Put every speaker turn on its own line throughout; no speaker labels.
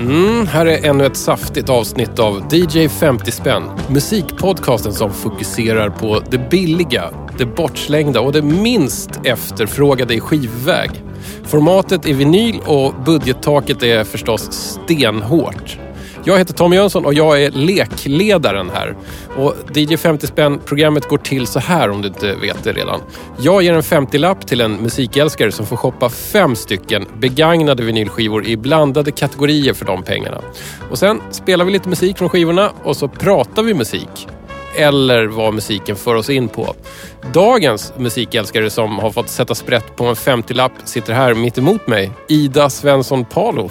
Mm, här är ännu ett saftigt avsnitt av DJ 50 spänn. Musikpodcasten som fokuserar på det billiga, det bortslängda och det minst efterfrågade i skivväg. Formatet är vinyl och budgettaket är förstås stenhårt. Jag heter Tom Jönsson och jag är lekledaren här. Och DJ 50 spänn programmet går till så här om du inte vet det redan. Jag ger en 50-lapp till en musikälskare som får shoppa fem stycken begagnade vinylskivor i blandade kategorier för de pengarna. Och sen spelar vi lite musik från skivorna och så pratar vi musik eller vad musiken för oss in på. Dagens musikälskare som har fått sätta sprätt på en 50-lapp sitter här mitt emot mig. Ida Svensson Palo.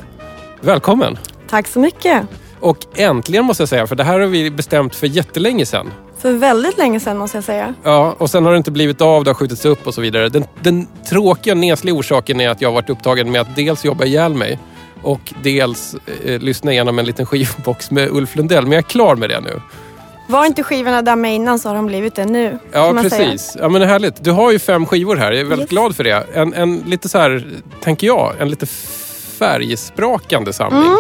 Välkommen!
Tack så mycket!
Och äntligen måste jag säga, för det här har vi bestämt för jättelänge sedan.
För väldigt länge sedan måste jag säga.
Ja, och sen har det inte blivit av, det har skjutits upp och så vidare. Den, den tråkiga, nesliga orsaken är att jag har varit upptagen med att dels jobba ihjäl mig och dels eh, lyssna igenom en liten skivbox med Ulf Lundell. Men jag är klar med det nu.
Var inte skivorna där med innan så har de blivit det nu.
Ja, precis. Säga. Ja, men det är härligt. Du har ju fem skivor här. Jag är väldigt yes. glad för det. En, en lite så här, tänker jag, en lite färgsprakande samling. Mm.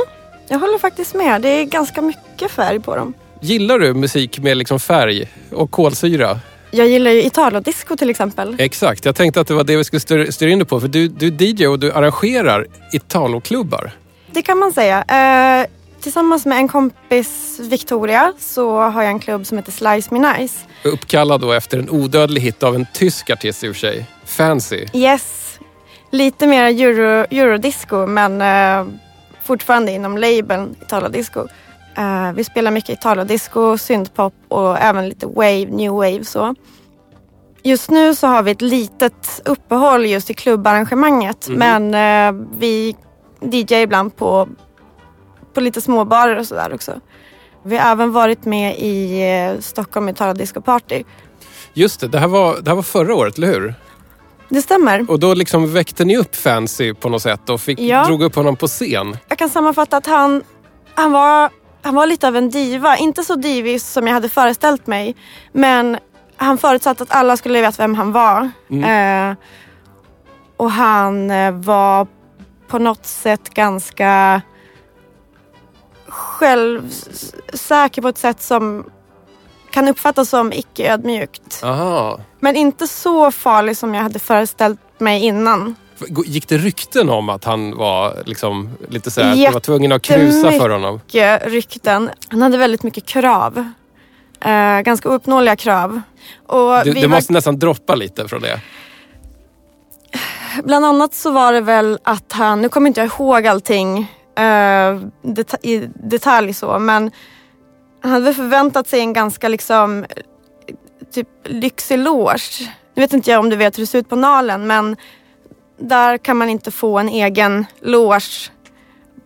Jag håller faktiskt med. Det är ganska mycket färg på dem.
Gillar du musik med liksom färg och kolsyra?
Jag gillar ju Italo-disco till exempel.
Exakt, jag tänkte att det var det vi skulle styra in dig på. För du, du är DJ och du arrangerar Italo-klubbar.
Det kan man säga. Eh, tillsammans med en kompis, Victoria, så har jag en klubb som heter Slice Me Nice.
Uppkallad då efter en odödlig hit av en tysk artist i och för sig. Fancy.
Yes. Lite mer euro, eurodisco men eh, fortfarande inom labeln Italo-disco. Uh, vi spelar mycket Italo-disco, syntpop och även lite wave, new wave så. Just nu så har vi ett litet uppehåll just i klubbarrangemanget mm. men uh, vi DJar ibland på, på lite småbarer och sådär också. Vi har även varit med i uh, Stockholm Italo Disco Party.
Just det, det här, var, det här var förra året, eller hur?
Det stämmer.
Och då liksom väckte ni upp Fancy på något sätt och fick, ja. drog upp honom på scen.
Jag kan sammanfatta att han, han, var, han var lite av en diva. Inte så divig som jag hade föreställt mig. Men han förutsatte att alla skulle veta vem han var. Mm. Eh, och han eh, var på något sätt ganska självsäker på ett sätt som kan uppfattas som icke ödmjukt.
Aha.
Men inte så farlig som jag hade föreställt mig innan.
Gick det rykten om att han var liksom lite så att du var tvungen att krusa för honom?
Jättemycket rykten. Han hade väldigt mycket krav. Uh, ganska ouppnåeliga krav.
Och du, du måste nästan droppa lite från det.
Bland annat så var det väl att han, nu kommer inte jag ihåg allting uh, det i detalj så, men han hade förväntat sig en ganska liksom typ lyxig loge. Nu vet inte jag om du vet hur det ser ut på Nalen men där kan man inte få en egen loge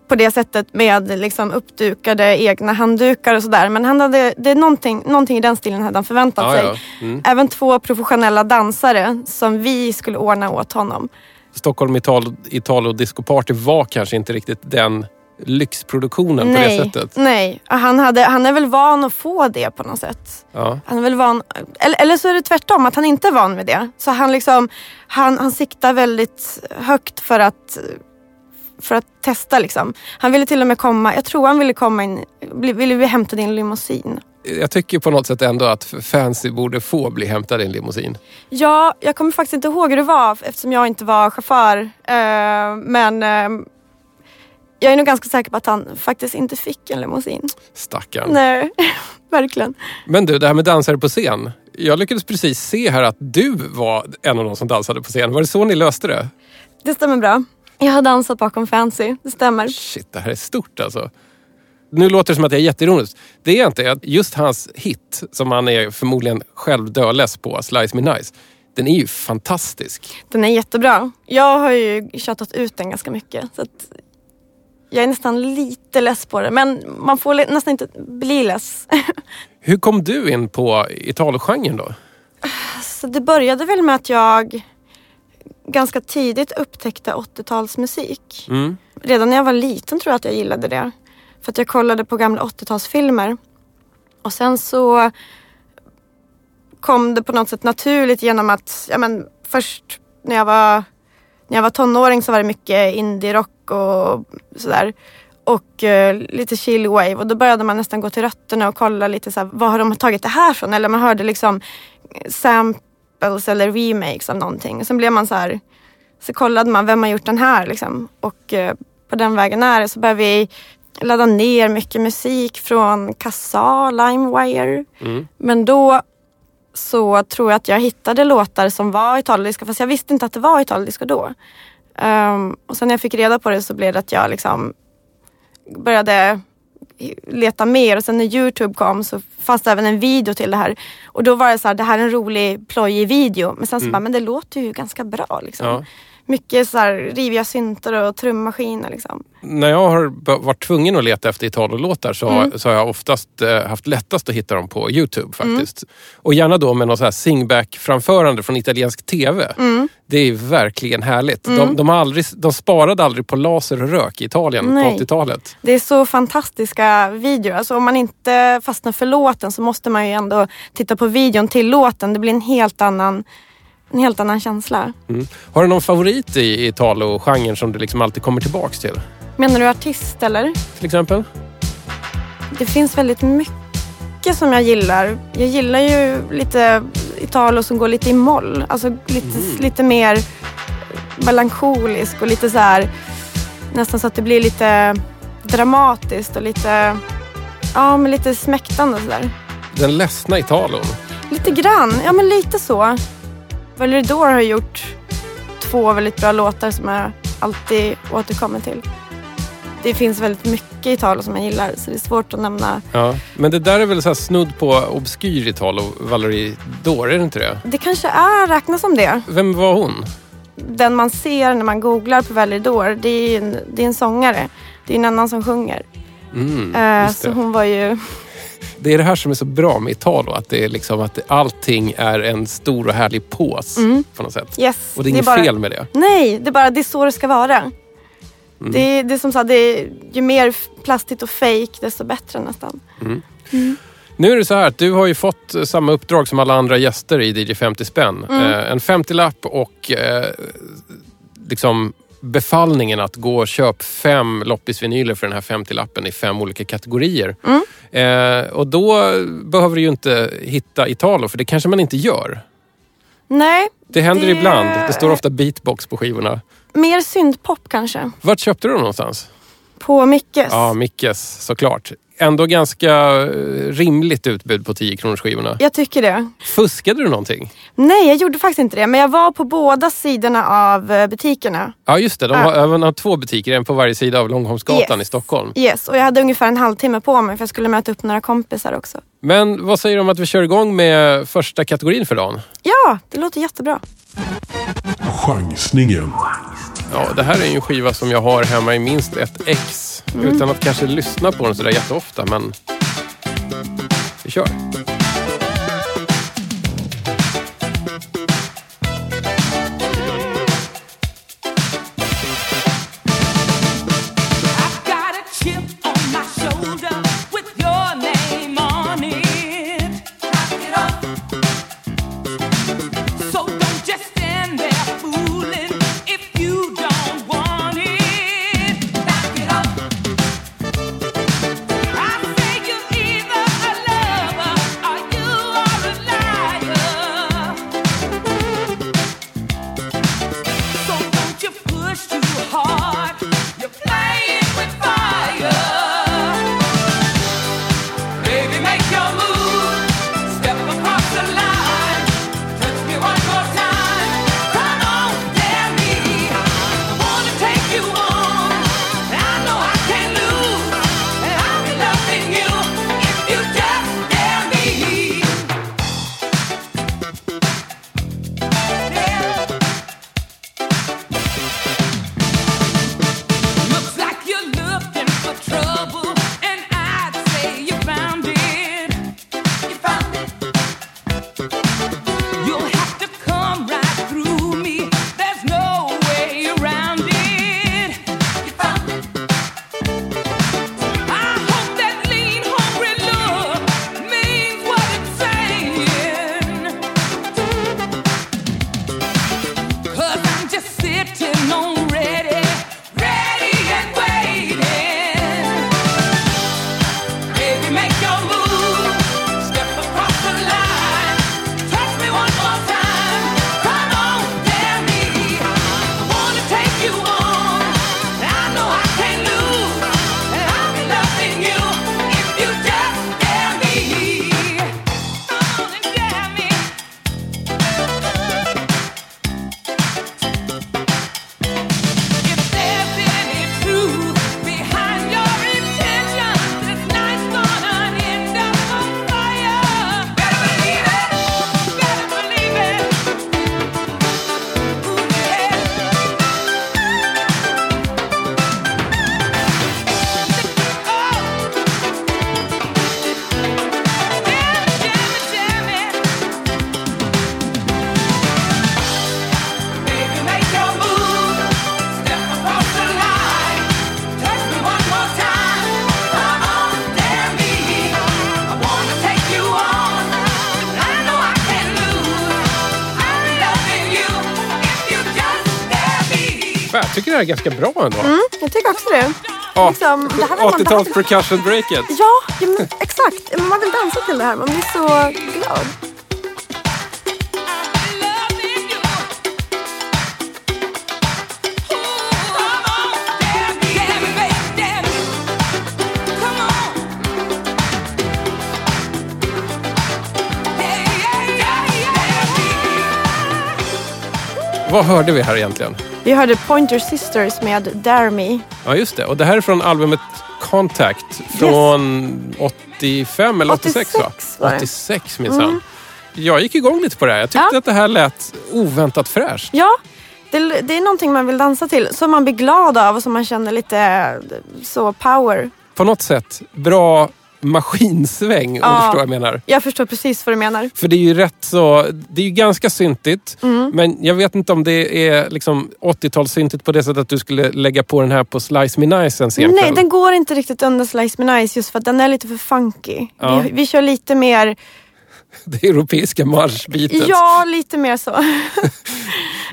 på det sättet med liksom uppdukade egna handdukar och sådär. Men han hade, det är någonting, någonting i den stilen hade han förväntat ah, sig. Ja. Mm. Även två professionella dansare som vi skulle ordna åt honom.
Stockholm Italo, Italo Disco Party var kanske inte riktigt den lyxproduktionen
nej,
på det sättet?
Nej, han, hade, han är väl van att få det på något sätt.
Ja.
Han är väl van, eller, eller så är det tvärtom, att han inte är van vid det. Så han, liksom, han, han siktar väldigt högt för att, för att testa. Liksom. Han ville till och med komma, jag tror han ville komma in, ville bli hämtad i en limousin.
Jag tycker på något sätt ändå att Fancy borde få bli hämtad i en limousin.
Ja, jag kommer faktiskt inte ihåg hur det var eftersom jag inte var chaufför. Uh, men uh, jag är nog ganska säker på att han faktiskt inte fick en limousin.
Stackarn.
Nej, verkligen.
Men du, det här med dansare på scen. Jag lyckades precis se här att du var en av de som dansade på scen. Var det så ni löste det?
Det stämmer bra. Jag har dansat bakom Fancy, det stämmer.
Shit, det här är stort alltså. Nu låter det som att jag är jätteironisk. Det är inte. Just hans hit, som han är förmodligen själv dödless på, Slice Me Nice. Den är ju fantastisk.
Den är jättebra. Jag har ju tjatat ut den ganska mycket. Så jag är nästan lite less på det. Men man får nästan inte bli less.
Hur kom du in på Italogenren då?
Så det började väl med att jag ganska tidigt upptäckte 80-talsmusik.
Mm.
Redan när jag var liten tror jag att jag gillade det. För att jag kollade på gamla 80-talsfilmer. Och sen så kom det på något sätt naturligt genom att, ja men först när jag var när jag var tonåring så var det mycket och sådär. Och eh, lite chillwave och då började man nästan gå till rötterna och kolla lite så här, var har de tagit det här från? Eller man hörde liksom samples eller remakes av någonting. Och sen blev man så här, så kollade man vem har gjort den här liksom. Och eh, på den vägen är det. Så började vi ladda ner mycket musik från Kassa, LimeWire.
Mm.
Men då så tror jag att jag hittade låtar som var Italienska fast jag visste inte att det var Italienska då. Ehm, och sen när jag fick reda på det så blev det att jag liksom började leta mer och sen när Youtube kom så fanns det även en video till det här. Och då var det så här, det här är en rolig plojig video. Men sen så bara, men det låter ju ganska bra liksom.
Ja.
Mycket så här riviga syntar och trummaskiner liksom.
När jag har varit tvungen att leta efter Italo-låtar så,
Mm.
så har jag oftast eh, haft lättast att hitta dem på Youtube faktiskt.
Mm.
Och gärna då med något så här singback-framförande från italiensk TV.
Mm.
Det är verkligen härligt. De, de, har aldrig, de sparade aldrig på laser och rök i Italien
Nej.
på 80-talet.
Det är så fantastiska videor. Alltså om man inte fastnar för låten så måste man ju ändå titta på videon till låten. Det blir en helt annan, en helt annan känsla.
Mm. Har du någon favorit i Italo-genren som du liksom alltid kommer tillbaks till?
Menar du artist eller?
Till exempel?
Det finns väldigt mycket som jag gillar. Jag gillar ju lite Italo som går lite i moll. Alltså lite, lite mer melankolisk och lite så här nästan så att det blir lite dramatiskt och lite, ja men lite smäktande sådär.
Den ledsna Italon.
Lite grann, ja men lite så. Valeridor har gjort två väldigt bra låtar som jag alltid återkommer till. Det finns väldigt mycket Italo som jag gillar så det är svårt att nämna.
Ja. Men det där är väl så snudd på obskyr Italo, Valerie Dore, är det inte det?
Det kanske är, räknas som det.
Vem var hon?
Den man ser när man googlar på Valeridor, det är en, det är en sångare. Det är en annan som sjunger.
Mm,
Eh, så hon var ju...
det är det här som är så bra med Italo, att det är liksom att allting är en stor och härlig pås på något sätt.
Yes,
Och det är inget
bara,
fel med det.
Nej, det är bara det är så det ska vara.
Mm.
Det, är, det är som sagt, det är, ju mer plastigt och fake desto bättre nästan.
Nu är det så här att du har ju fått eh, samma uppdrag som alla andra gäster i DJ 50 spänn.
Mm.
Eh, en 50-lapp och eh, liksom befallningen att gå och köp fem loppisvinyler för den här 50-lappen i fem olika kategorier.
Mm.
Eh, och då behöver du ju inte hitta Italo, för det kanske man inte gör.
Nej,
Det händer
Det-
ibland. Det står ofta beatbox på skivorna.
mer syntpop kanske.
Vart köpte du dem någonstans?
På Mickes.
Ja, Mickes såklart. Ändå ganska eh, rimligt utbud på 10 kronors skivorna.
Jag tycker det.
Fuskade du någonting?
Nej, jag gjorde faktiskt inte det. Men jag var på båda sidorna av eh, butikerna.
Ja just det, de
Ja.
har även har två butiker, en på varje sida av Långholmsgatan
Yes.
i Stockholm.
Yes, och jag hade ungefär en halvtimme på mig för jag skulle möta upp några kompisar också.
Men vad säger du om att vi kör igång med första kategorin för dagen?
Ja, det låter jättebra.
Chansningen.
Ja, det här är ju en skiva som jag har hemma i minst ett ex. Utan att kanske lyssna på den sådär jätteofta, men vi kör. Här är ganska bra ändå.
Mm, jag tycker också det. Liksom, det här vill man
80-tals
dansa-
percussion breaket.
Ja, ja men, exakt. Man vill dansa till det här. Man blir så glad.
Vad hörde vi här egentligen?
Vi hörde Pointer Sisters med Dare Me.
Ja, just det. Och det här är från albumet Contact från 85 eller 86 va?
86 var det. Mm.
86 minsann. Jag gick igång lite på det här. Jag tyckte
Ja.
att det här lät oväntat fräscht.
Ja, det, det är någonting man vill dansa till. Som man blir glad av och som man känner lite eh, så power.
På något sätt bra maskinsväng om
Ja.
du förstår vad jag menar.
Jag förstår precis vad du menar.
För det är ju rätt så, det är ju ganska syntigt.
Mm.
Men jag vet inte om det är liksom 80-talssyntigt på det sättet att du skulle lägga på den här på Slice Me Nice en sen
Nej,
kväll.
den går inte riktigt under Slice Me Nice just för att den är lite för funky.
Ja.
Vi, vi kör lite mer,
Det europeiska marschbitet.
ja lite mer så.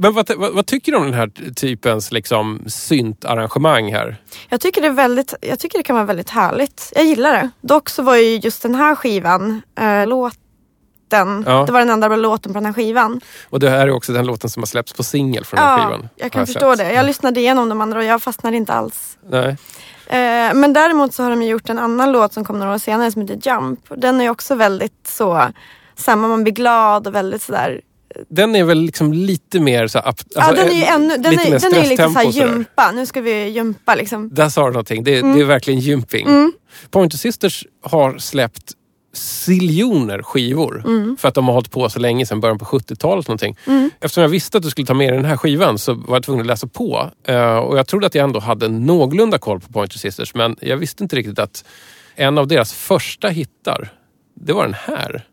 Men vad, vad, vad tycker du om den här typens liksom, syntarrangemang här?
Jag tycker, det är väldigt, jag tycker det kan vara väldigt härligt. Jag gillar det. Dock så var ju just den här skivan, äh, låten,
Ja.
det var den enda bra låten på den här skivan.
Och det här är också den låten som har släppts på singel från den här skivan.
jag kan förstå
sett.
det. Jag lyssnade igenom de andra och jag fastnade inte alls.
Nej.
Eh, men däremot så har de ju gjort en annan låt som kom några år senare som heter Jump. Den är ju också väldigt så, samma man blir glad och väldigt sådär.
Den är väl liksom lite mer så up-
ja
alltså,
den är ju
eh,
ännu, den
lite
är, den är ju lite såhär gympa. Nu ska vi gympa liksom.
Där sa du någonting. Det, det är verkligen gymping.
Mm.
Pointer Sisters har släppt siljoner skivor
Mm.
för att de har hållit på så länge sedan början på 70-talet. Någonting. Eftersom jag visste att du skulle ta med dig den här skivan så var jag tvungen att läsa på. Eh, och jag trodde att jag ändå hade någorlunda koll på Pointer Sisters men jag visste inte riktigt att en av deras första hittar, det var den här.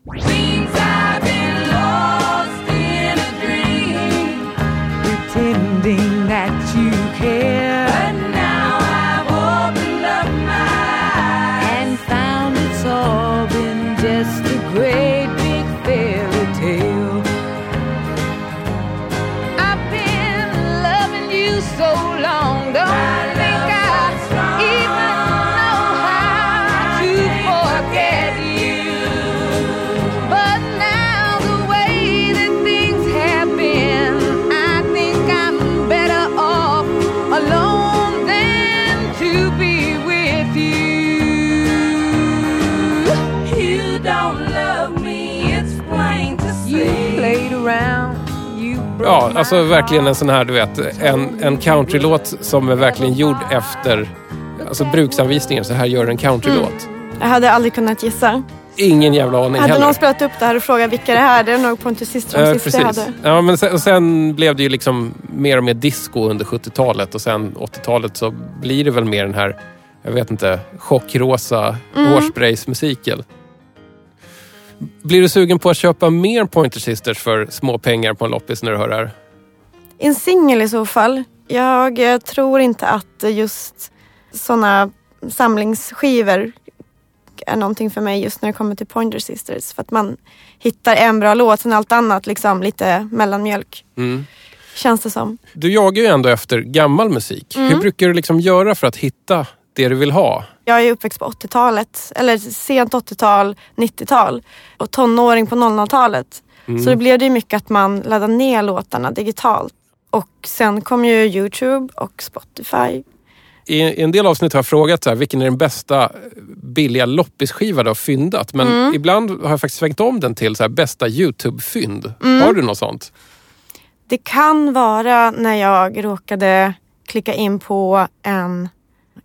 Alltså verkligen en sån här, du vet, en, en countrylåt som är verkligen gjord efter alltså bruksanvisningen. Så här gör en countrylåt.
Jag hade aldrig kunnat gissa.
Ingen jävla aning
Hade
heller.
någon spelat upp det här och frågat vilka det här är, det är nog Pontus Sistrom
Eh,
jag
precis.
hade.
Ja, men sen, och sen blev det ju liksom mer och mer disco under 70-talet och sen 80-talet så blir det väl mer den här, jag vet inte, chockrosa
Mm.
hårspraysmusiken. Blir du sugen på att köpa mer Pointer Sisters för små pengar på en loppis när du hör det här?
En singel i så fall. Jag eh, tror inte att just såna samlingsskivor är någonting för mig just när det kommer till Pointer Sisters. För att man hittar en bra låt, sen allt annat liksom lite mellanmjölk.
Mm.
Känns det som.
Du jagar ju ändå efter gammal musik.
Mm.
Hur brukar du liksom göra för att hitta det du vill ha?
Jag är uppväxt på 80-talet, eller sent 80-tal, 90-tal och tonåring på 00-talet. Så det blev det mycket att man laddade ner låtarna digitalt. Och sen kom ju Youtube och Spotify.
I i en del avsnitt har jag frågat så här, vilken är den bästa billiga loppisskiva du har fyndat. Men
Mm.
ibland har jag faktiskt svängt om den till så här, bästa Youtube-fynd.
Mm.
Har du något sånt?
Det kan vara när jag råkade klicka in på en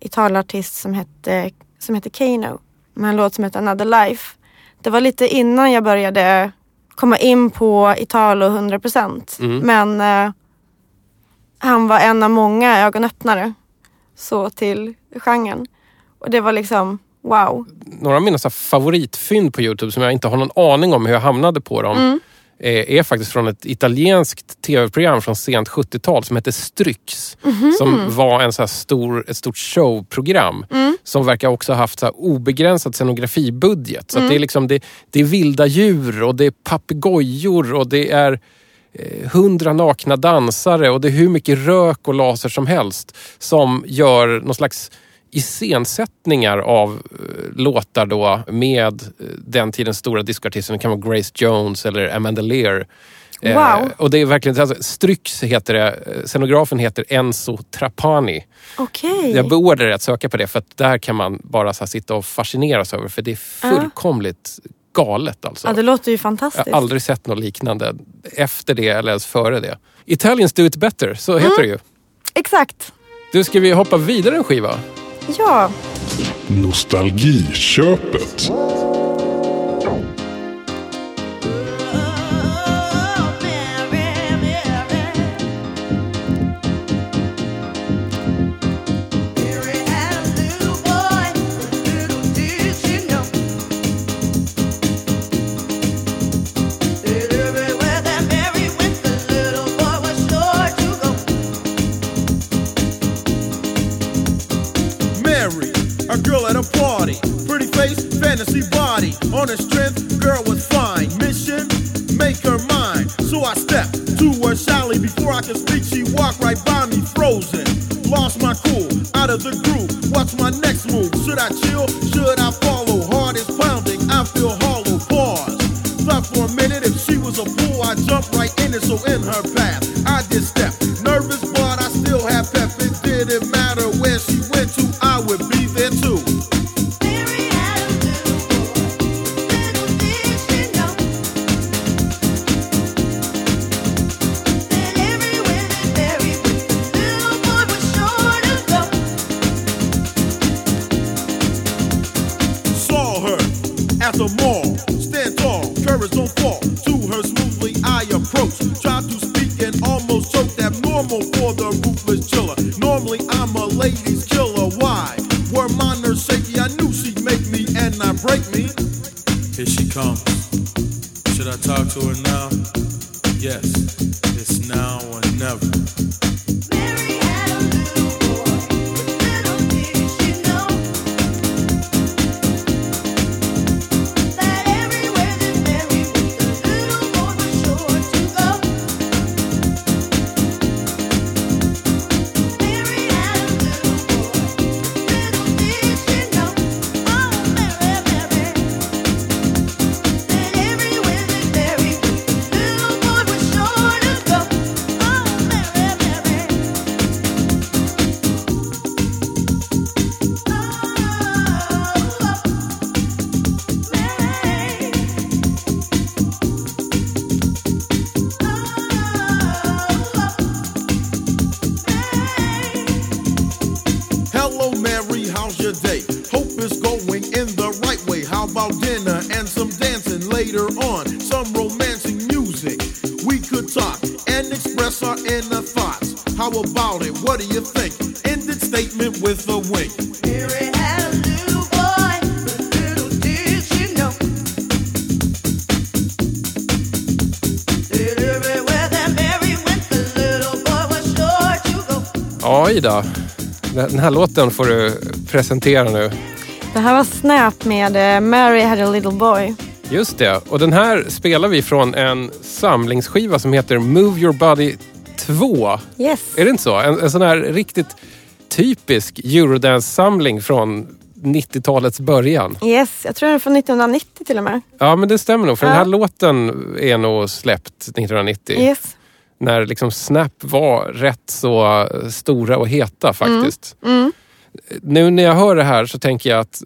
Italartist som hette, som hette Kano med en låt som heter Another Life. Det var lite innan jag började komma in på Italo 100%
Mm.
men eh, han var en av många ögonöppnare så till genren. Och det var liksom wow.
Några av mina favoritfynd på Youtube som jag inte har någon aning om hur jag hamnade på dem.
Mm.
eh, Är faktiskt från ett italienskt tv-program från sent 70-tal som heter Stryx.
Mhm.
Som var en så stor, ett stort showprogram.
Mm.
Som verkar också ha haft så obegränsad scenografibudget. Så
Mm.
det, är liksom, det, det är vilda djur och det är papegojor och det är hundra nakna dansare och det är hur mycket rök och laser som helst som gör någon slags iscensättningar av eh, låtar då med eh, den tidens stora discoartister. Det kan vara Grace Jones eller Amanda Lear. Eh,
Wow.
och det är verkligen, alltså, Strix heter det, Eh, scenografen heter Enzo Trapani.
Okej.
Jag beordrar dig att söka på det för att där kan man bara så sitta och fascineras över för det är fullkomligt galet alltså.
Ja, det låter ju
Jag
fantastiskt.
har aldrig sett något liknande efter det eller ens före det. Italians do it better, så heter
Mm.
det ju.
Exakt.
Du, ska vi hoppa vidare en skiva?
Ja.
Nostalgiköpet.
Party. Pretty face, fantasy body. On her strength, girl was fine. Mission, make her mine. So I stepped to her shyly. Before I could speak, she walked right by me, frozen. Lost my cool, out of the groove. What's my next move? Should I chill? Should I follow? Heart is pounding, I feel hollow. Pause. Thought for a minute, if she was a fool, I jump right in it. So in her path, I did step. At the
Ja, Ida. Den här låten får du presentera nu.
Det här var Snap med eh, Mary had a little boy.
Just det. Och den här spelar vi från en samlingsskiva som heter Move Your Body 2.
Yes.
Är det inte så? En, en sån här riktigt typisk Eurodance-samling från 90-talets början.
Yes, jag tror den är från 1990 till och med.
Ja, men det stämmer nog. För den
Ja.
här låten är nog släppt 1990.
Yes.
När liksom Snap var rätt så stora och heta faktiskt.
Mm.
Nu när jag hör det här så tänker jag att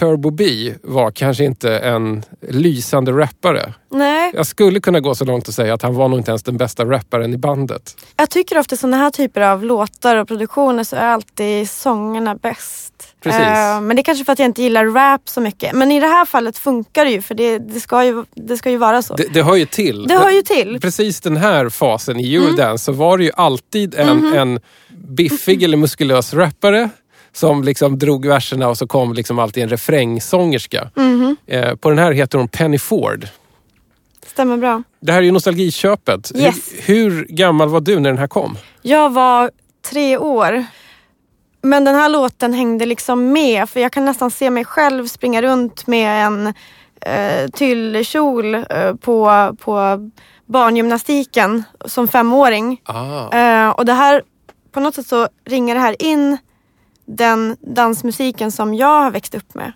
Turbo B var kanske inte en lysande rappare.
Nej,
Jag skulle kunna gå så långt och säga att han var nog inte ens den bästa rapparen i bandet.
jag tycker ofta sådana här typer av låtar och produktioner så är alltid sångerna bäst.
Precis.
Eh, men det är kanske för att jag inte gillar rap så mycket. Men i det här fallet funkar det ju för det, det, ska, ju, det ska ju vara så.
Det, det hör ju till.
Det hör ju till.
Precis den här fasen i Eurodance så var det ju alltid en,
Mhm.
en biffig eller muskulös rappare som liksom drog verserna och så kom liksom alltid en refrängsångerska.
Mhm.
Eh, på den här heter hon Penny Ford.
Stämmer bra.
Det här är ju nostalgiköpet.
Yes.
Hur, hur gammal var du när den här kom?
Jag var tre år. Men den här låten hängde liksom med för jag kan nästan se mig själv springa runt med en eh, tyllkjol eh, på, på barngymnastiken som femåring.
Ah.
Eh, och det här, på något sätt så ringer det här in den dansmusiken som jag har växt upp med.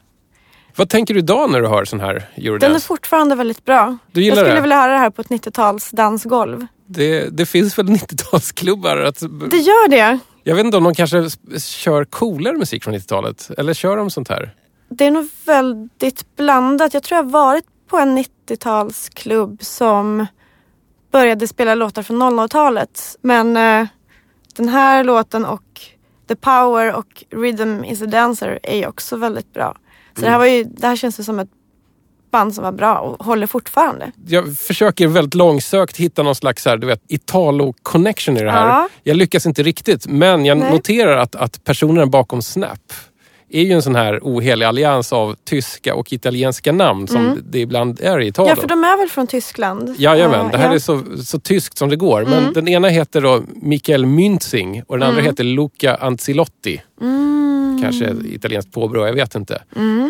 Vad tänker du idag när du hör sån här
Den är
eurodance?
fortfarande väldigt bra.
Du
jag
gillar
skulle
det?
vilja höra det här på ett 90-tals dansgolv.
Det, det finns väl 90-talsklubbar? Att,
Det gör det.
jag vet inte om de kanske kör coolare musik från 90-talet? Eller kör de sånt här?
Det är nog väldigt blandat. Jag tror jag har varit på en 90-talsklubb som började spela låtar från 00-talet. Men eh, den här låten och The Power och Rhythm is a Dancer är ju också väldigt bra. Så det, här var ju, det här känns ju som ett band som var bra och håller fortfarande.
Jag försöker väldigt långsökt hitta någon slags här, du vet, Italo-connection i det här.
Ja.
Jag lyckas inte riktigt, men jag
Nej.
noterar att, att personerna bakom Snap är ju en sån här ohelig allians av tyska och italienska namn som det ibland är i Italo.
Mm. Ja, för de är väl från Tyskland?
Jajamän,
Eh,
det här
ja.
är så, så tyskt som det går. Men
Mm.
den ena heter då Mikael Münzing och den andra heter Luca Ancilotti.
Mm.
Kanske italienskt påbrå, jag vet inte.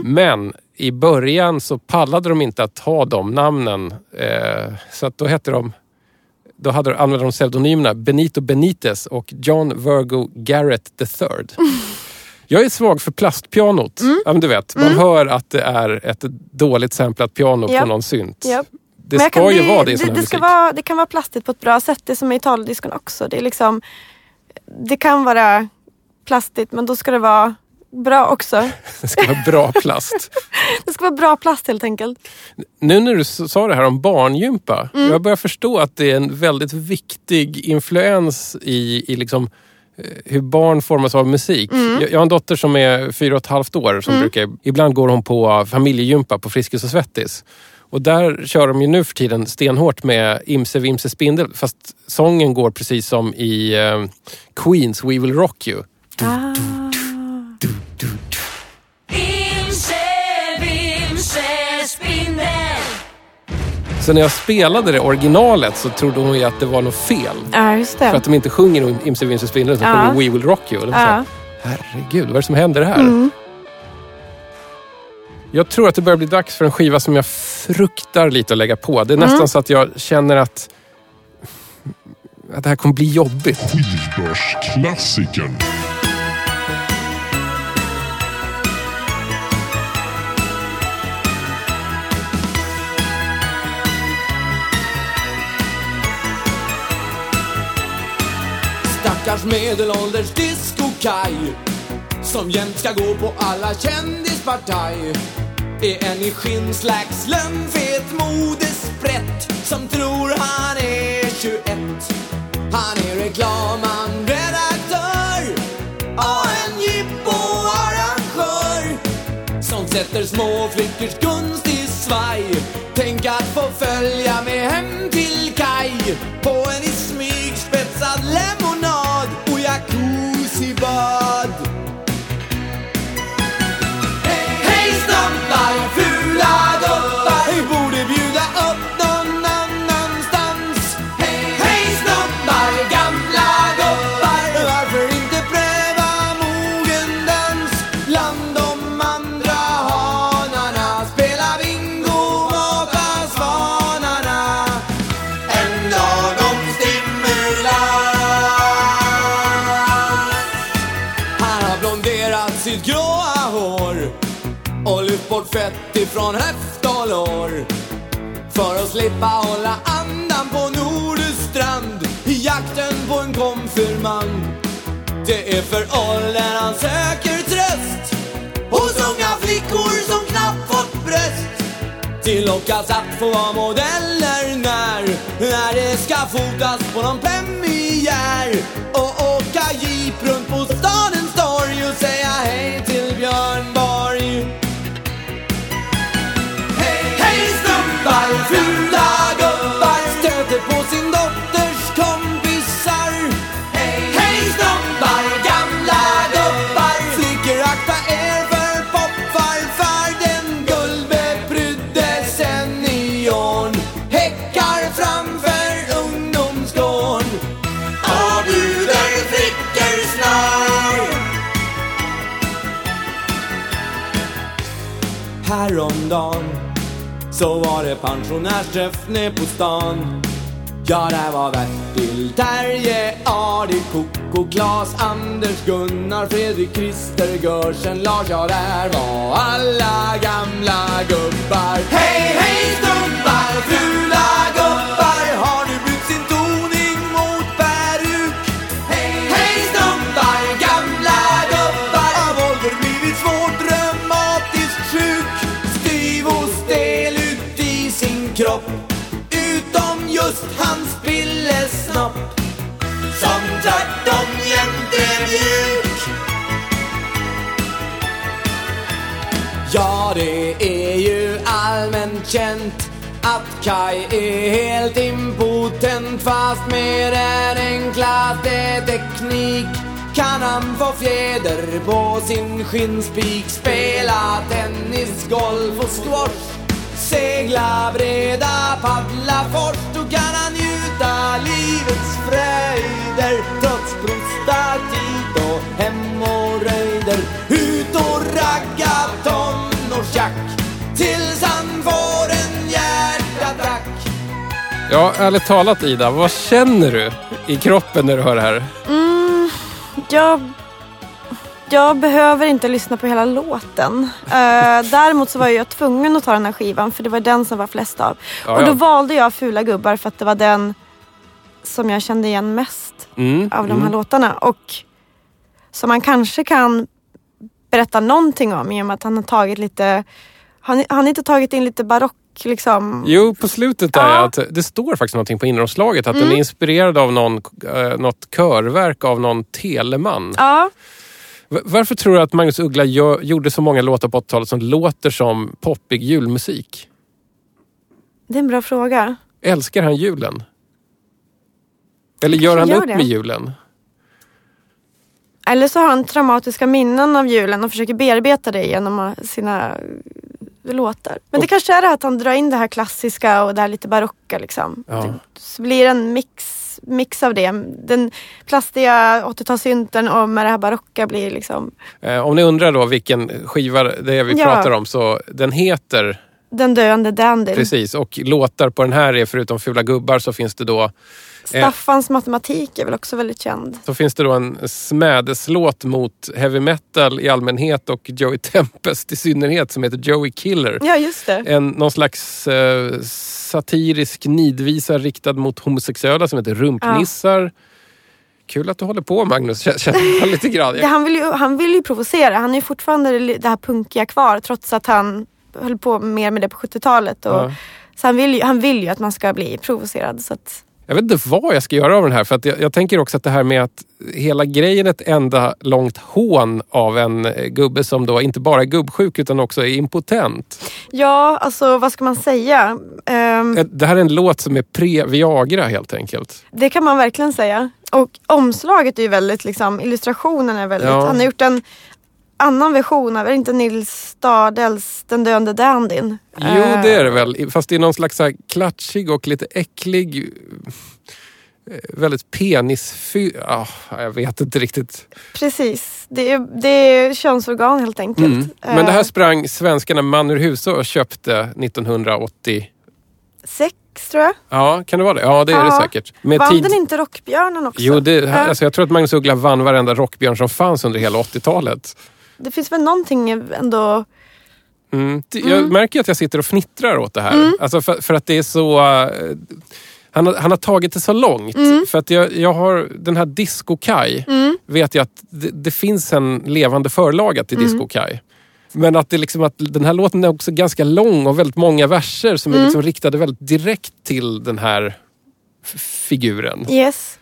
Men i början så pallade de inte att ha de namnen. Eh, så att då hette de då hade, använde de pseudonymerna Benito Benitez och John Virgo Garrett III. Jag är svag för plastpianot.
Mm.
Ja, du vet, man hör att det är ett dåligt samplat piano
Ja.
på någon synt.
Ja.
Det ska
kan
ju
bli-
vara det i sån
det,
här
det,
musik.
vara, det kan vara plastigt på ett bra sätt. Det är som i Italiodiskon också. Det, är liksom, det kan vara plastigt men då ska det vara bra också.
Det ska vara bra plast.
Det ska vara bra plast helt enkelt.
Nu när du sa det här om barngympa.
Mm.
Jag börjar förstå att det är en väldigt viktig influens i, i liksom, hur barn formas av musik.
Mm.
Jag, jag har en dotter som är fyra och ett halvt år. Som brukar, ibland går hon på familjegympa på Friskis och Svettis. Och där kör de ju nu för tiden stenhårt med Imse Vimse Spindel. Fast sången går precis som i eh, Queens We Will Rock You.
Ah.
Så när jag spelade det originalet så trodde hon ju att det var något fel.
Ja, just
För
det.
att de inte sjunger Imse Vimse Spindel utan
Ja.
sjunger We Will Rock You. Och så här. Herregud, vad är det som händer här?
Mm.
Jag tror att det börjar bli dags för en skiva som jag fruktar lite att lägga på. Det är nästan
Mm.
så att jag känner att, att det här kommer bli jobbigt.
Skivbörsklassikern.
Stackars medelålders disco-kaj Som jämt ska gå på alla kändispartaj. Är en i skinnslacks lönnfet modesprätt Som tror han är 21 Han är reklamman, redaktör Och en jippoarrangör Som sätter små flickors gunst i svaj. Tänk att få följa från höft och lår. För att slippa hålla andan på Nordstrand i jakten på en konfirmand. Det är för åldern han söker tröst. Hos unga flickor som knappt fått bröst. Tillockas att få vara modeller när, när det ska fotas på någon premiär. Och åka jeep runt på stadens torg och säga hej till Björn. Häromdagen så var det pensionärsträff ner på stan Ja, där var Bertil, Terje, Adi, Koko, Klas, Anders, Gunnar, Fredrik, Christer, Görsen, Lars. Ja, där var alla gamla gubbar. Hej, hej stubbar, fula pillesnopp. Som tvärtom jämt är mjuk. Ja, det är ju allmänt känt att Kai är helt impotent fast med den enklaste teknik kan han få fjäder på sin skinnspik Spela tennis, golf och squash Segla breda, paddla fort Då kan han ju
Ja, ärligt talat Ida, vad känner du i kroppen när du hör det här?
Jag, jag behöver inte lyssna på hela låten. Eh, däremot så var jag tvungen att ta den här skivan för det var den som var flest av.
Ja,
och då
ja.
valde jag Fula gubbar för att det var den som jag kände igen mest
Mm,
av de här
mm.
låtarna. Och som man kanske kan berätta någonting om i och med att han har tagit lite, han, han har inte tagit in lite barock liksom.
Jo, på slutet där
Ja.
att det står faktiskt någonting på inneromslaget. Att den är inspirerad av någon, eh, något körverk av någon teleman.
Ja,
Varför tror du att Magnus Uggla gör, gjorde så många låtar på 80-talet som låter som poppig julmusik?
det är en bra fråga.
Älskar han julen? Eller gör han
gör
upp
det.
med julen?
Eller så har han traumatiska minnen av julen och försöker bearbeta det genom sina låtar. Men det kanske är det att han drar in det här klassiska och det här lite barocka liksom.
Ja.
Det, så blir det en mix, mix av det. Den plastiga 80-talssynten och med det här barocka blir liksom
Eh, om ni undrar då vilken skiva det är vi
Ja.
pratar om så den heter
den döende dandyn.
precis och låtar på den här är förutom Fula gubbar så finns det då
Staffans matematik är väl också väldigt känd.
så finns det då en smädeslåt mot heavy metal i allmänhet och Joey Tempest i synnerhet som heter Joey Killer.
Ja just det.
En, någon slags eh, satirisk nidvisa riktad mot homosexuella som heter Rumpnissar. Kul att du håller på Magnus, Kä- känner jag lite grann.
han, vill ju, han vill ju provocera. Han är fortfarande det här punkiga kvar trots att han höll på mer med det på 70-talet. Och,
Ja.
Så han vill, ju, han vill ju att man ska bli provocerad. Så att,
Jag vet inte vad jag ska göra av den här för att jag, jag tänker också att det här med att hela grejen är ett enda långt hån av en eh, gubbe som då inte bara är gubbsjuk utan också är impotent.
ja, alltså vad ska man säga?
Eh, Det här är en låt som är pre-Viagra helt enkelt.
det kan man verkligen säga. Och omslaget är ju väldigt, liksom, illustrationen är väldigt,
Ja.
han har gjort en annan version av, är det inte Nils Stadels Den döende dandyn?
Jo,
Eh,
det är det väl. Fast det är någon slags så här klatschig och lite äcklig, eh, väldigt penisfy... Ah, jag vet inte riktigt.
Precis, det är, det är könsorgan helt enkelt.
Mm. Men det här
Eh,
sprang svenskarna man ur huse och köpte 1980.
Sex tror jag.
Ja, kan det vara det? Ja, det är det
Ja.
säkert. Med
Vann
tid-
den inte Rockbjörnen också?
Jo, det, alltså jag tror att Magnus Uggla vann varenda rockbjörn som fanns under hela 80-talet.
Det finns väl någonting ändå...
Mm. Jag märker att jag sitter och fnittrar åt det här. Alltså för, för att det är så... eh, han, har, han har tagit det så långt. För att jag, jag har den här Disco Kai. Vet jag att det, det finns en levande förlaga till Disco Kai. Men att, det liksom, att den här låten är också ganska lång och väldigt många verser som är liksom riktade väldigt direkt till den här figuren.
Yes.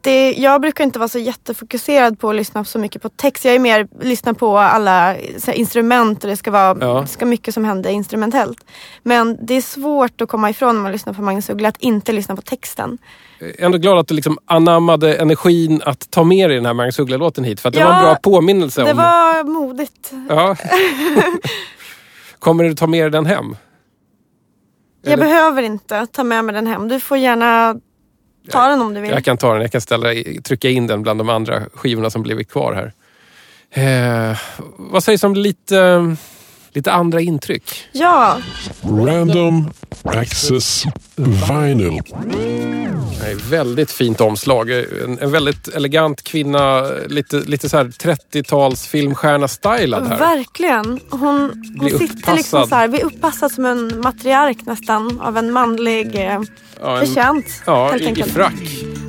Det, jag brukar inte vara så jättefokuserad på att lyssna så mycket på text. Jag är mer lyssna på alla här, instrument och det ska vara
Ja.
det ska mycket som händer instrumentellt. Men det är svårt att komma ifrån när man lyssnar på Magnus Uggla att inte lyssna på texten.
Jag är ändå glad att du liksom anammade energin att ta med dig den här Magnus Uggla-låten hit. För att det
Ja,
var en bra påminnelse
Det
om...
var modigt.
Ja. Kommer du ta med dig den hem?
Jag
Eller-
behöver inte ta med mig den hem. Du får gärna ta den om du vill.
Jag kan ta den, jag kan ställa, trycka in den bland de andra skivorna som blivit kvar här. Eh, vad sägs om lite, lite andra intryck.
Ja,
Random Access Vinyl.
Är väldigt fint omslag. En, en väldigt elegant kvinna, lite, lite så här 30-tals filmstjärna-stylad här.
verkligen. Hon, hon
Blir
sitter
upppassad.
liksom så här, blir uppassad som en matriark nästan av en manlig eh,
Ja, en-
betjänt.
Ja,
helt
i, i frack.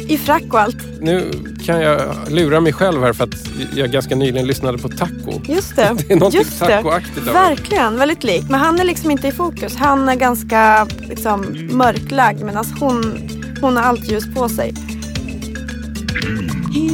I frack och allt.
Nu kan jag lura mig själv här för att jag ganska nyligen lyssnade på Taco.
Just det.
Det är någonting
Just det.
tacoaktigt.
Verkligen, väldigt lik. Men han är liksom inte i fokus. Han är ganska liksom, mörklagd medan hon, hon har allt ljus på sig.
Here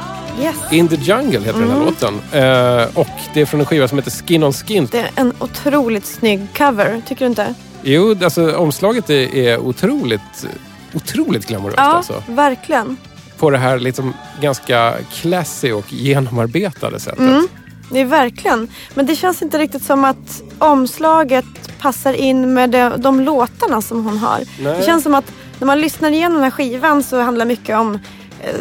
Yes.
In the Jungle heter den här
Mm.
låten. Eh, och det är från en skiva som heter Skin on Skin.
Det är en otroligt snygg cover, tycker du inte?
Jo, alltså omslaget är, är otroligt, otroligt glamoröst
Ja,
alltså.
verkligen.
På det här liksom ganska classy och genomarbetade sättet.
Mm. Det är verkligen. Men det känns inte riktigt som att omslaget passar in med de, de låtarna som hon har.
Nej.
Det känns som att när man lyssnar igenom den här skivan så handlar mycket om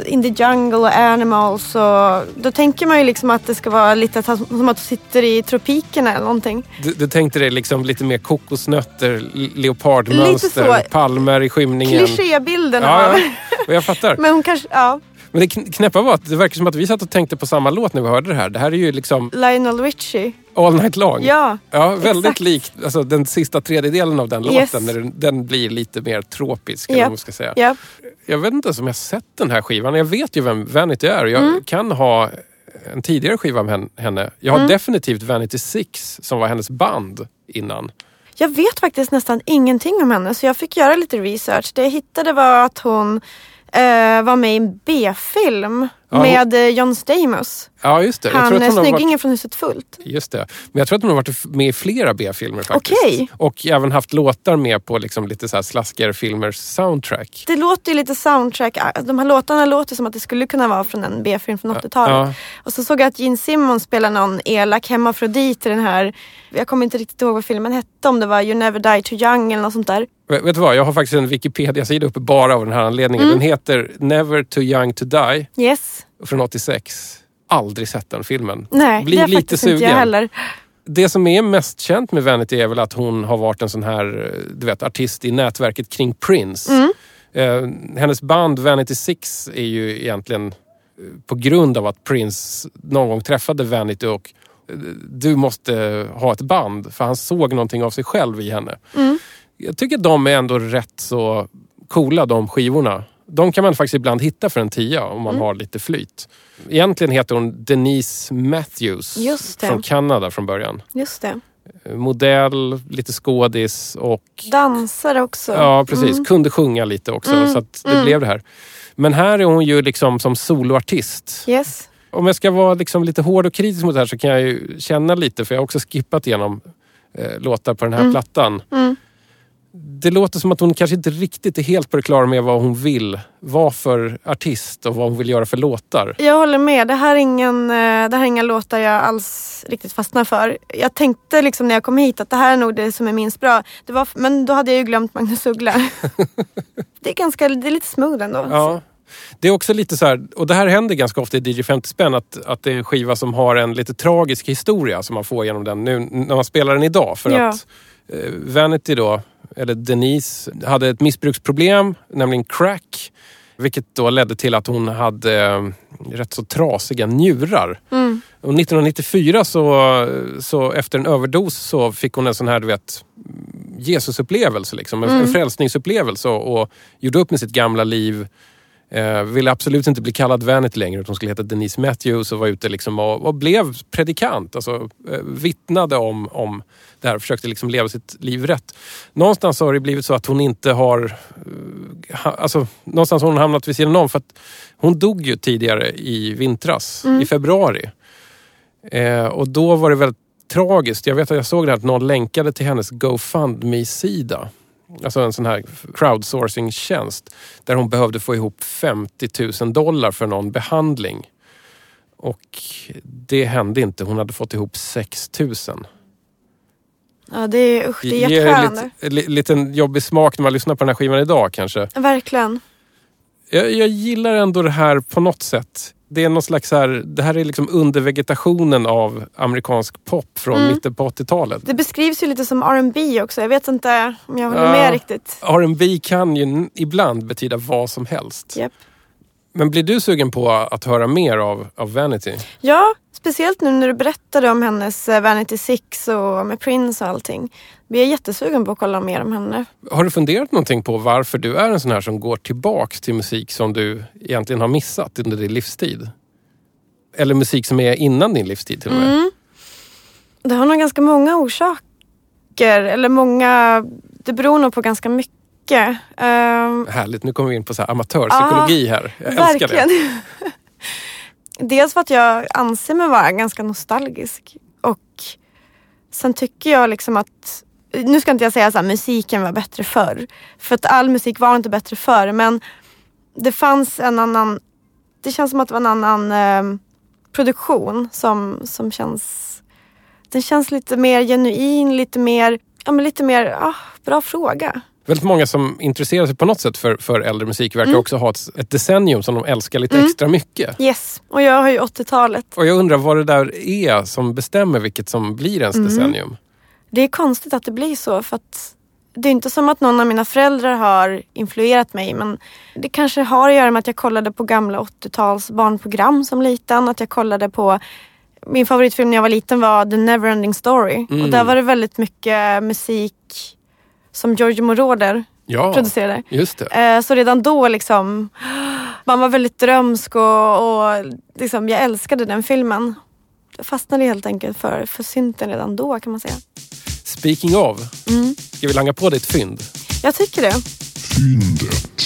In the Jungle och Animals. Och då tänker man ju liksom att det ska vara lite som att du sitter i tropikerna eller någonting.
Du, du tänkte dig liksom lite mer kokosnötter, leopardmönster, palmer i skymningen.
Klichébilden
Ja, och jag fattar.
Men hon kanske, ja.
Men det kn- knäppa var att det verkar som att vi satt och tänkte på samma låt när vi hörde det här. Det här är ju liksom...
Lionel Richie.
All Night Long.
Ja,
Ja, väldigt
exakt.
likt alltså, den sista tredjedelen av den
Yes.
låten. När den, den blir lite mer tropisk. Eller
Japp.
vad man ska säga.
Ja.
Jag vet inte om jag sett den här skivan. Jag vet ju vem Vanity är. Jag
Mm.
kan ha en tidigare skiva med hen- henne. Jag har
Mm.
definitivt Vanity Six som var hennes band innan.
Jag vet faktiskt nästan ingenting om henne så jag fick göra lite research. Det jag hittade var att hon eh, var med i en B-film
Ja, hon-
med eh, John Stamos.
Ja, just det. Jag
Han är
hon har varit,
snyggingen från Huset Fullt.
just det. Men jag tror att hon har varit med i flera B-filmer faktiskt.
Okej.
Och även haft låtar med på liksom lite så här slaskerfilmers soundtrack.
Det låter ju lite soundtrack. ah, De här låtarna låter som att det skulle kunna vara från en B-film från 80-talet.
Ja.
Och så såg jag att Gene Simmons spelar någon elak hemmafrodit i den här. Jag kommer inte riktigt ihåg vad filmen hette. Om det var You Never Die Too Young eller något sånt där.
Vet vet du vad? Jag har faktiskt en Wikipedia-sida uppe bara av den här anledningen.
Mm.
Den heter Never Too Young To Die
Yes.
Från 86. Aldrig sett den filmen.
Nej,
Blir
det är
lite
faktiskt inte jag
sugen.
heller.
Det som är mest känt med Vanity är väl att hon har varit en sån här du vet, artist i nätverket kring Prince.
Mm.
Eh, hennes band Vanity Six är ju egentligen eh, på grund av att Prince någon gång träffade Vanity och eh, du måste ha ett band för han såg någonting av sig själv i henne.
Mm.
Jag tycker de är ändå rätt så coola de skivorna. De kan man faktiskt ibland hitta för en tia om
Mm.
man har lite flyt. Egentligen heter hon Denise Matthews från Kanada från början.
Just det.
Modell, lite skådis och
Dansare också.
ja, precis.
Mm.
kunde sjunga lite också
Mm,
så att det
mm.
blev det här. Men här är hon ju liksom som soloartist.
Yes.
Om jag ska vara liksom lite hård och kritisk mot det här så kan jag ju känna lite, för jag har också skippat igenom eh, låtar på den här
Mm.
plattan. Det låter som att hon kanske inte riktigt är helt på det klara med vad hon vill vara för artist och vad hon vill göra för låtar.
Jag håller med. Det här, är ingen, eh, det här är inga låtar jag alls riktigt fastnar för. Jag tänkte liksom när jag kom hit att det här är nog det som är minst bra. Det var, men då hade jag ju glömt Magnus Uggla. det, är ganska, det är lite smooth ändå.
Ja. Det är också lite så här, och det här händer ganska ofta i DJ 50 spänn, att, att det är en skiva som har en lite tragisk historia som man får genom den nu när man spelar den idag. För
Ja.
att eh, Vanity då, eller Denise, hade ett missbruksproblem, nämligen crack. Vilket då ledde till att hon hade eh, rätt så trasiga njurar.
Mm.
Och 1994 så, så efter en överdos så fick hon en sån här du vet Jesusupplevelse, liksom, en,
Mm.
en frälsningsupplevelse och, och gjorde upp med sitt gamla liv. Eh, ville absolut inte bli kallad Vanity längre utan hon skulle heta Denise Matthews och var ute liksom och, och blev predikant. Alltså eh, vittnade om, om det här och försökte liksom leva sitt liv rätt. Någonstans har det blivit så att hon inte har... eh, ha, alltså, någonstans har hon hamnat vid sidan om för att hon dog ju tidigare i vintras,
Mm.
i februari. Eh, och då var det väldigt tragiskt. Jag vet att jag såg det här att någon länkade till hennes GoFundMe-sida. Alltså en sån här crowdsourcing-tjänst. Där hon behövde få ihop 50 000 dollar för någon behandling. Och det hände inte. Hon hade fått ihop 6 000.
Ja, det är, usch, det är
ger
hjärtskärande.
lite, li, liten jobbig smak när man lyssnar på den här skivan idag kanske.
Verkligen.
Jag, jag gillar ändå det här på något sätt. Det är någon slags så här, det här är liksom undervegetationen av amerikansk pop från
Mm.
mitten på 80-talet.
Det beskrivs ju lite som R&B också. Jag vet inte om jag håller
Ja.
med riktigt.
R&B kan ju ibland betyda vad som helst.
Japp.
Men blir du sugen på att höra mer av, av Vanity?
Ja, speciellt nu när du berättade om hennes eh, Vanity Six och med Prince och allting. Vi är jättesugen på att kolla mer om henne.
Har du funderat någonting på varför du är en sån här som går tillbaks till musik som du egentligen har missat under din livstid? Eller musik som är innan din livstid till och med?
Mm. Det har nog ganska många orsaker. Eller många... Det beror nog på ganska mycket. Ehm,
Härligt, nu kommer vi in på så här amatörpsykologi här. Jag älskar
verkligen.
det.
Dels för att jag anser mig vara ganska nostalgisk. Och sen tycker jag liksom att nu ska inte jag säga att musiken var bättre förr. För att all musik var inte bättre förr. Men det fanns en annan... Det känns som att det var en annan eh, produktion som, som känns... Den känns lite mer genuin, lite mer... Ja men lite mer... Ah, bra fråga.
Väldigt många som intresserar sig på något sätt för, för äldre musik verkar
Mm.
också ha ett, ett decennium som de älskar lite
Mm.
extra mycket.
Yes. Och jag har ju 80-talet.
Och jag undrar vad det där är som bestämmer vilket som blir ens
Mm.
decennium.
Det är konstigt att det blir så för att det är inte som att någon av mina föräldrar har influerat mig men det kanske har att göra med att jag kollade på gamla 80-tals barnprogram som liten. Att jag kollade på min favoritfilm när jag var liten var The Neverending Story.
Mm.
Och där var det väldigt mycket musik som Giorgio Moroder
Ja,
producerade.
just det.
Eh, Så redan då liksom, man var väldigt drömsk och, och liksom, jag älskade den filmen. Jag fastnade helt enkelt för, för synten redan då kan man säga.
Speaking of,
Mm.
ska vi langa på ditt fynd?
Jag tycker det.
Fyndet.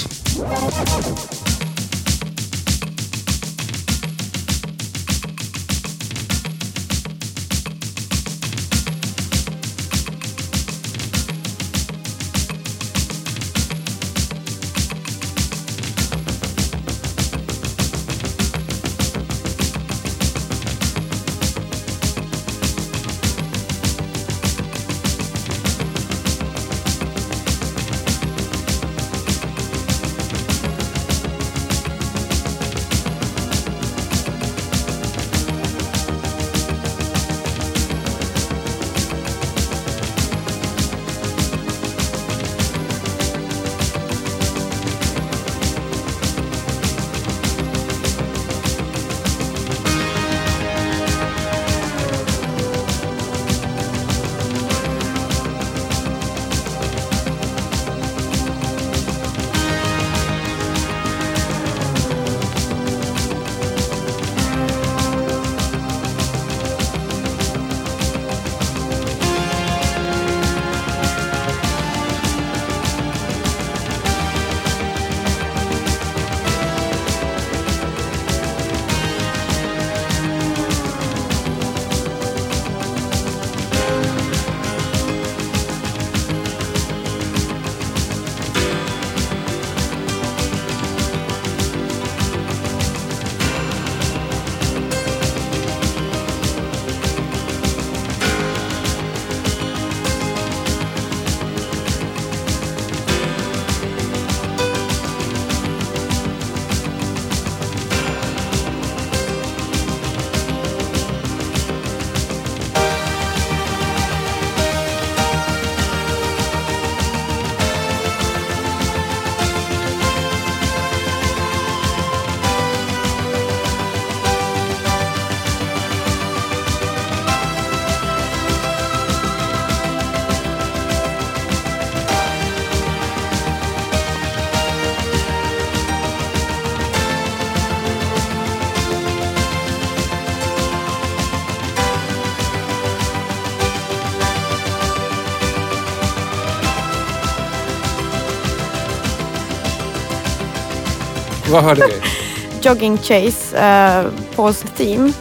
Vad hörde vi?
Jogging Chase, uh, Pauls Theme,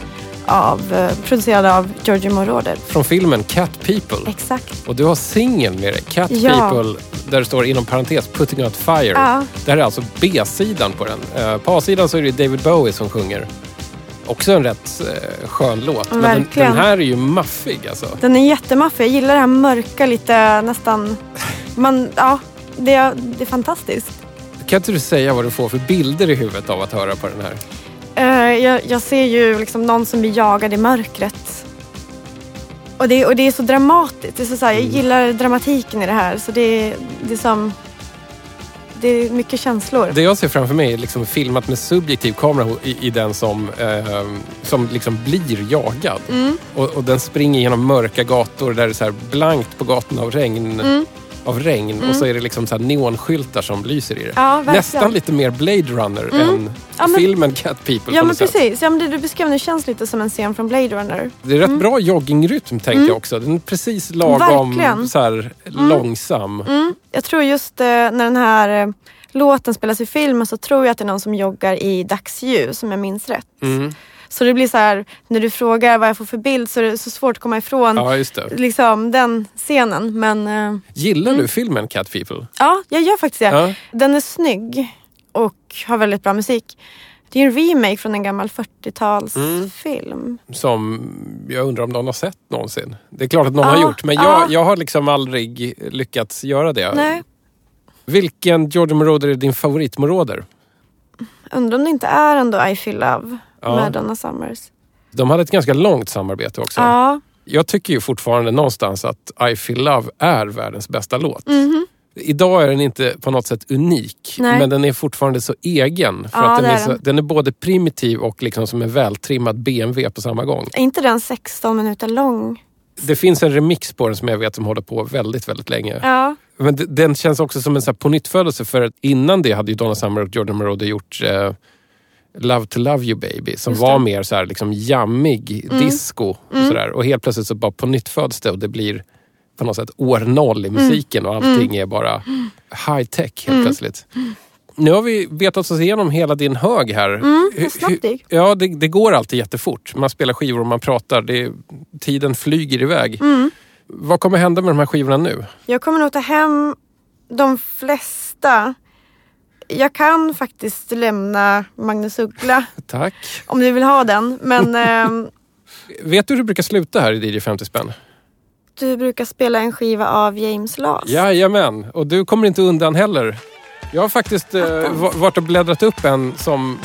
av, eh, producerad av Giorgio Moroder.
Från filmen Cat People.
Exakt.
Och du har singeln med dig, Cat
Ja.
People, där det står inom parentes Putting Out Fire.
Ja.
Det här är alltså B-sidan på den. Eh, På A-sidan så är det David Bowie som sjunger. Också en rätt eh, skön låt. Men den,
Verkligen.
den här är ju maffig alltså.
Den är jättemaffig. Jag gillar det här mörka, lite nästan... Man, ja, det, är- det är fantastiskt.
Kan inte du säga vad du får för bilder i huvudet av att höra på den här?
Eh, jag, jag ser ju liksom någon som blir jagad i mörkret. Och det, och det är så dramatiskt. Det är så så här,
Mm.
Jag gillar dramatiken i det här. Så det, det är som... Det är mycket känslor.
Det jag ser framför mig är liksom filmat med subjektiv kamera i, i den som, eh, som liksom blir jagad.
Mm.
Och, och den springer genom mörka gator där det är så blankt på gatorna av regn.
Mm.
Av regn. Och så är det liksom så neonskyltar som lyser i det.
Ja.
Nästan lite mer Blade Runner
Mm.
än
Ja, men-
filmen Cat People
Ja men precis. Ja, men det du beskrev nu känns lite som en scen från Blade Runner.
Det är rätt bra joggingrytm tänkte jag också. Den är precis lagom
Verkligen.
så här, långsam.
Mm. Jag tror just eh, när den här eh, låten spelas i filmen så tror jag att det är någon som joggar i dagsljus om jag minns rätt.
Mm.
Så det blir så här, när du frågar vad jag får för bild så är det så svårt att komma ifrån
Ja,
liksom, den scenen. Men eh,
Gillar du filmen Cat People?
ja, jag gör faktiskt det.
Ja.
Den är snygg och har väldigt bra musik. Det är en remake från en gammal 40-talsfilm.
Som jag undrar om någon har sett någonsin. Det är klart att någon
Ja,
har gjort, men jag,
ja.
jag har liksom aldrig lyckats göra det.
Nej,
Vilken George Moroder är din favoritmoroder?
undrar om det inte är ändå I feel love
Ja.
med Donna Summers.
De hade ett ganska långt samarbete också.
Ja,
Jag tycker ju fortfarande någonstans att I feel love är världens bästa låt.
Mhm.
Idag är den inte på något sätt unik,
Nej.
men den är fortfarande så egen. För
Ja,
att den, är
är
så,
den.
den är både primitiv och liksom som en vältrimmad BMW på samma gång.
Är inte den 16 minuter lång?
Det finns en remix på den som jag vet som håller på väldigt, väldigt länge.
Ja.
Men den känns också som en så här pånyttfödelse för att innan det hade ju Donna Summer och Jordan Moroder gjort eh, Love to Love You Baby som var mer så här liksom jammig disco. Och, sådär. och helt plötsligt så bara på nytt föds det och det blir på något sätt år noll i musiken och allting är bara high tech helt plötsligt. Nu har vi vetat oss igenom hela din hög här.
Snabbt det.
Ja, det, det går alltid jättefort. Man spelar skivor och man pratar. Det, tiden flyger iväg. Vad kommer hända med de här skivorna nu?
Jag kommer nog ta hem de flesta. Jag kan faktiskt lämna Magnus Uggla
Tack.
om du vill ha den. Men ehm,
Vet du hur det brukar sluta här i DJ 50 spänn?
du brukar spela en skiva av James Last.
Jajamän, och du kommer inte undan heller. Jag har faktiskt eh, va- varit och bläddrat upp en som,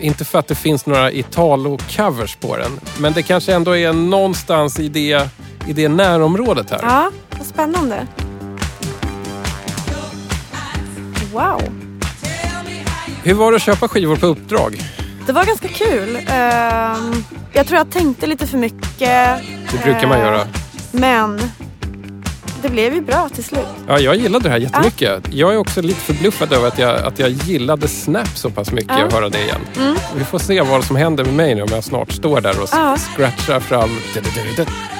inte för att det finns några Italo-covers på den, men det kanske ändå är någonstans i det, i det närområdet här.
Ja, vad spännande. Wow.
Hur var det att köpa skivor på uppdrag?
Det var ganska kul. Ehm, jag tror jag tänkte lite för mycket.
Det brukar man
Eh,
göra.
Men det blev ju bra till slut.
Ja, jag gillade det här jättemycket. Jag är också lite förbluffad över att jag, att jag gillade Snap så pass mycket
Ja.
och höra det igen. Vi får se vad som händer med mig nu om jag snart står där och
Ja.
scratchar fram.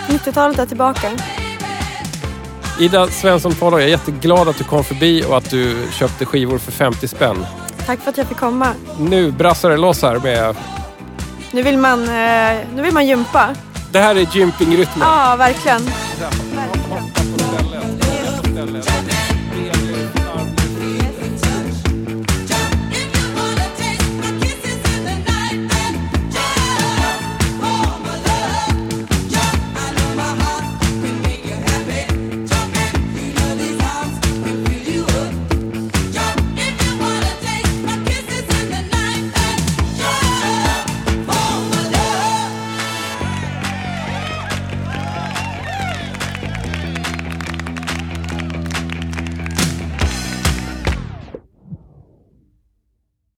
90-talet är tillbaka.
Ida Svensson Palo, jag är jätteglad att du kom förbi och att du köpte skivor för 50 spänn.
Tack för att jag fick komma.
Nu brassar det loss här med...
Nu vill man, nu vill man gympa.
Det här är gympingrytmen.
Ja, verkligen. verkligen.